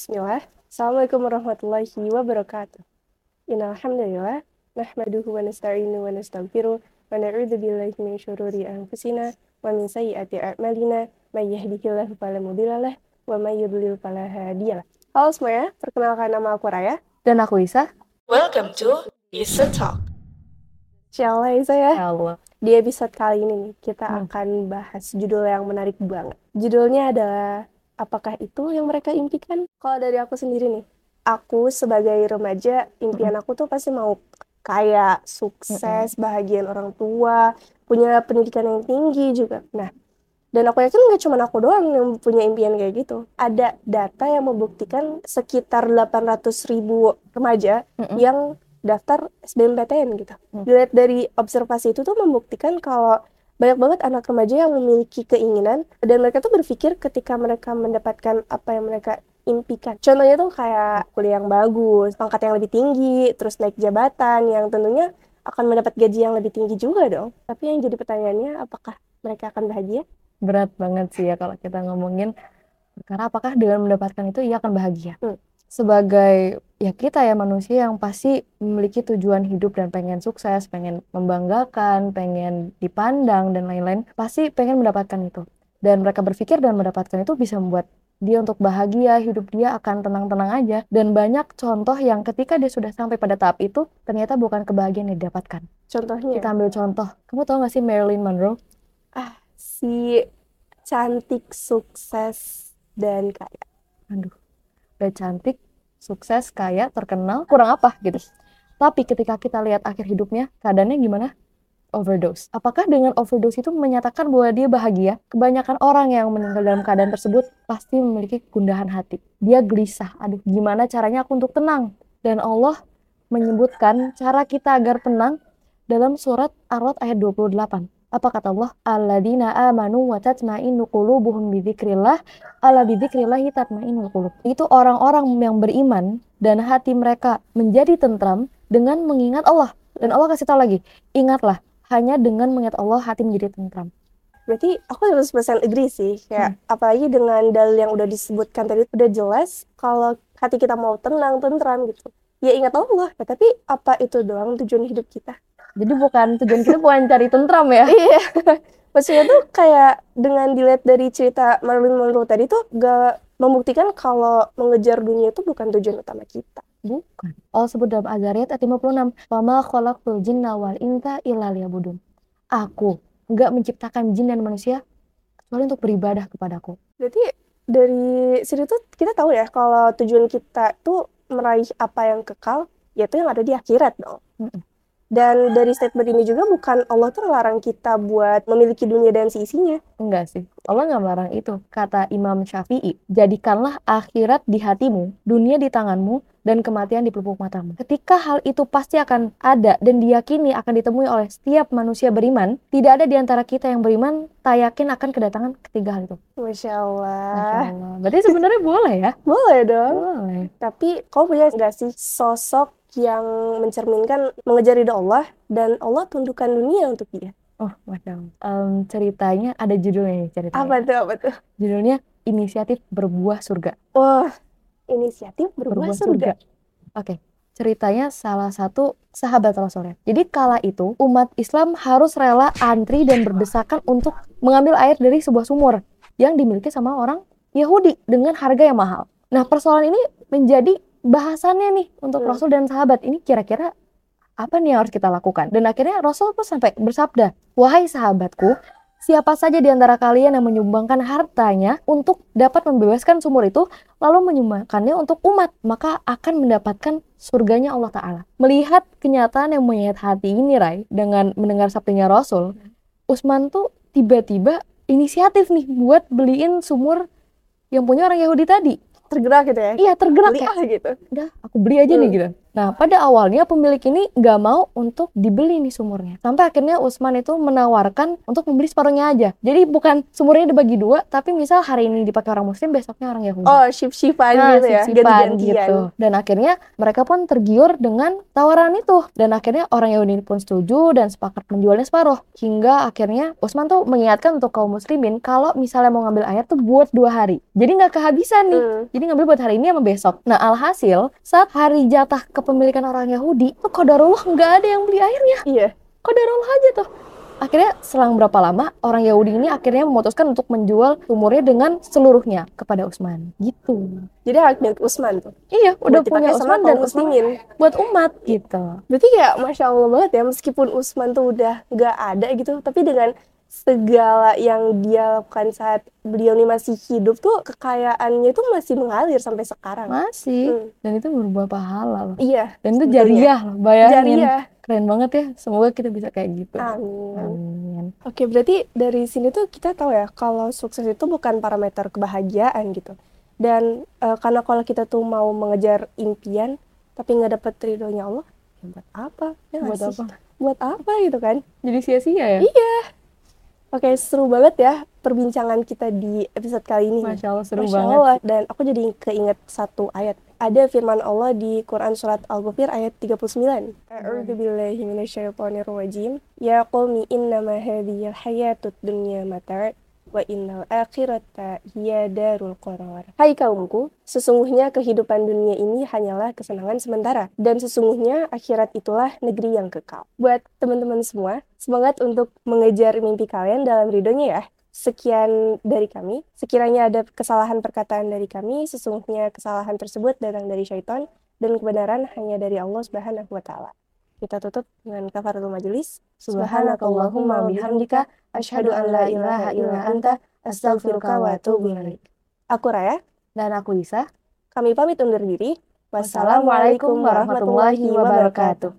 Bismillah. Assalamualaikum warahmatullahi wabarakatuh. Innal hamdalillah nahmaduhu wa nasta'inu wa nastaghfiruh wa na'udzu billahi min syururi anfusina wa min sayyiati a'malina may yahdihillahu fala mudhillalah wa may yudlil fala hadiyalah. Halo semuanya, perkenalkan nama aku Raya. Dan aku Isa. Welcome to Isa Talk. Insyaallah Isa ya. Allah. Di episode kali ini nih, kita Hmm. akan bahas judul yang menarik banget. Judulnya adalah Apakah itu yang mereka impikan? Kalau dari aku sendiri nih, aku sebagai remaja, impian aku tuh pasti mau kaya, sukses, bahagian orang tua, punya pendidikan yang tinggi juga. Nah, dan aku yakin nggak cuma aku doang yang punya impian kayak gitu. Ada data yang membuktikan sekitar 800 ribu remaja yang daftar SBMPTN gitu. Hmm. Dilihat dari observasi itu tuh membuktikan kalau banyak banget anak remaja yang memiliki keinginan dan mereka tuh berpikir ketika mereka mendapatkan apa yang mereka impikan. Contohnya tuh kayak kuliah yang bagus, pangkat yang lebih tinggi, terus naik jabatan yang tentunya akan mendapat gaji yang lebih tinggi juga dong. Tapi yang jadi pertanyaannya apakah mereka akan bahagia? Berat banget sih ya kalau kita ngomongin karena apakah dengan mendapatkan itu ia akan bahagia. Hmm. Sebagai ya kita ya manusia yang pasti memiliki tujuan hidup dan pengen sukses, pengen membanggakan, pengen dipandang dan lain-lain, pasti pengen mendapatkan itu. Dan mereka berpikir dan mendapatkan itu bisa membuat dia untuk bahagia, hidup dia akan tenang-tenang aja. Dan banyak contoh yang ketika dia sudah sampai pada tahap itu, ternyata bukan kebahagiaan yang didapatkan. Contohnya Kita ambil contoh. Kamu tahu gak sih Marilyn Monroe? si cantik, sukses, dan kaya. aduh udah cantik sukses kaya terkenal kurang apa gitu. Tapi ketika kita lihat akhir hidupnya keadaannya gimana? Overdose. Apakah dengan overdose itu menyatakan bahwa dia bahagia? Kebanyakan orang yang meninggal dalam keadaan tersebut pasti memiliki gundahan hati. Dia gelisah. Aduh gimana caranya aku untuk tenang? Dan Allah menyebutkan cara kita agar tenang dalam surat Ar-Rod ayat 28 apa kata Allah alladzina amanu wa tatma'innu qulubuhum bidzikrillah ala bidzikrillahi tatmainnul qulub. Itu orang-orang yang beriman dan hati mereka menjadi tentram dengan mengingat Allah. Dan Allah kasih tahu lagi, ingatlah hanya dengan mengingat Allah hati menjadi tentram. Berarti aku 100% agree sih. Kayak apalagi dengan dalil yang udah disebutkan tadi udah jelas kalau hati kita mau tenang, tentram gitu. Ya ingat Allah. Ya, tapi apa itu doang tujuan hidup kita? Jadi bukan tujuan kita bukan cari tentram ya. Iya. Maksudnya tuh kayak dengan dilihat dari cerita Marilyn Monroe tadi tuh gak membuktikan kalau mengejar dunia itu bukan tujuan utama kita. Bukan. Allah sebut dalam Azariyat ayat 56, "Wama khalaqtul jinna wal insa illa liya'budun." Aku enggak menciptakan jin dan manusia kecuali untuk beribadah kepadaku. Berarti dari situ tuh kita tahu ya kalau tujuan kita tuh meraih apa yang kekal, yaitu yang ada di akhirat dong. Mm-mm. Dan dari statement ini juga bukan Allah tuh ngelarang kita buat memiliki dunia dan seisinya. Enggak sih, Allah nggak melarang itu. Kata Imam Syafi'i, jadikanlah akhirat di hatimu, dunia di tanganmu, dan kematian di pelupuk matamu. Ketika hal itu pasti akan ada dan diyakini akan ditemui oleh setiap manusia beriman, tidak ada di antara kita yang beriman tak yakin akan kedatangan ketiga hal itu. Masya Masya Allah. Allah. Berarti sebenarnya boleh ya? Boleh dong. Boleh. Tapi kau punya nggak sih sosok yang mencerminkan mengejar ridho Allah dan Allah tundukkan dunia untuk dia? Oh, Allah. Em, ceritanya ada judulnya nih ceritanya. Apa tuh? Apa tuh? Judulnya Inisiatif Berbuah Surga. Wah, inisiatif berbuah berbuah surga. Oke, ceritanya salah satu sahabat Rasulnya. Jadi kala itu umat Islam harus rela antri dan berdesakan untuk mengambil air dari sebuah sumur yang dimiliki sama orang Yahudi dengan harga yang mahal. Nah, persoalan ini menjadi bahasannya nih untuk Hmm. Rasul dan sahabat. Ini kira-kira apa nih yang harus kita lakukan? Dan akhirnya Rasul pun sampai bersabda, "Wahai sahabatku, Siapa saja di antara kalian yang menyumbangkan hartanya untuk dapat membebaskan sumur itu, lalu menyumbangkannya untuk umat, maka akan mendapatkan surganya Allah Ta'ala. Melihat kenyataan yang menyayat hati ini, Rai, dengan mendengar sabdanya Rasul, Usman tuh tiba-tiba inisiatif nih buat beliin sumur yang punya orang Yahudi tadi. Tergerak gitu ya. Iya, tergerak kayak, ah gitu. udah aku beli aja nih Hmm. gitu. Nah, pada awalnya pemilik ini nggak mau untuk dibeli nih sumurnya. Sampai akhirnya Usman itu menawarkan untuk membeli separuhnya aja. Jadi bukan sumurnya dibagi dua, tapi misal hari ini dipakai orang muslim, besoknya orang Yahudi. Oh, shift-shiftan Nah, gitu ya, gitu. Dan akhirnya mereka pun tergiur dengan tawaran itu. Dan akhirnya orang Yahudi pun setuju dan sepakat menjualnya separuh. Hingga akhirnya Usman tuh mengingatkan untuk kaum muslimin kalau misalnya mau ngambil air tuh buat dua hari. Jadi nggak kehabisan nih. Hmm. Jadi ngambil buat hari ini sama besok. Nah alhasil saat hari jatah kepemilikan orang Yahudi, tuh kodarullah nggak ada yang beli airnya. Iya. Kodarullah aja tuh. Akhirnya selang berapa lama orang Yahudi ini akhirnya memutuskan untuk menjual sumurnya dengan seluruhnya kepada Utsman. Gitu. Jadi hak milik Usman tuh. Iya, udah punya Utsman dan Utsman buat umat gitu. Berarti kayak Masya Allah banget ya, meskipun Usman tuh udah nggak ada gitu, tapi dengan segala yang dia lakukan saat beliau ini masih hidup tuh, kekayaannya tuh masih mengalir sampai sekarang. Masih. Hmm. Dan itu berubah pahala loh. Iya, Dan itu jariah loh, bayangin. Jariah. Keren banget ya. Semoga kita bisa kayak gitu. Amin. Amin. Oke, berarti dari sini tuh kita tahu ya kalau sukses itu bukan parameter kebahagiaan gitu. Dan eh, karena kalau kita tuh mau mengejar impian tapi nggak dapet ridhonya Allah, ya buat apa? Ya Buat sih? apa? Buat apa gitu kan? Jadi sia-sia ya? Iya. Oke, seru banget ya perbincangan kita di episode kali ini. Masya Allah seru Masya banget. Allah. Dan aku jadi keinget satu ayat. Ada firman Allah di Quran Surat Al-Ghafir ayat 39. A'udzu billahi minasyaitonir rajim. Ya qaumi innama hadhiyal hayatud dunya mata' wa innal akhirata hiya darul qarar. Hai kaumku, sesungguhnya kehidupan dunia ini hanyalah kesenangan sementara dan sesungguhnya akhirat itulah negeri yang kekal. Buat teman-teman semua, semangat untuk mengejar mimpi kalian dalam ridhonya ya. Sekian dari kami. Sekiranya ada kesalahan perkataan dari kami, sesungguhnya kesalahan tersebut datang dari syaitan dan kebenaran hanya dari Allah Subhanahu wa taala. Kita tutup dengan kafaratul majelis. Subhanakallahumma wa bihamdika asyhadu an la ilaha illa anta astaghfiruka wa atubu ilaik. Aku Raya, Dan aku Isa. kami pamit undur diri. Wassalamualaikum warahmatullahi wabarakatuh.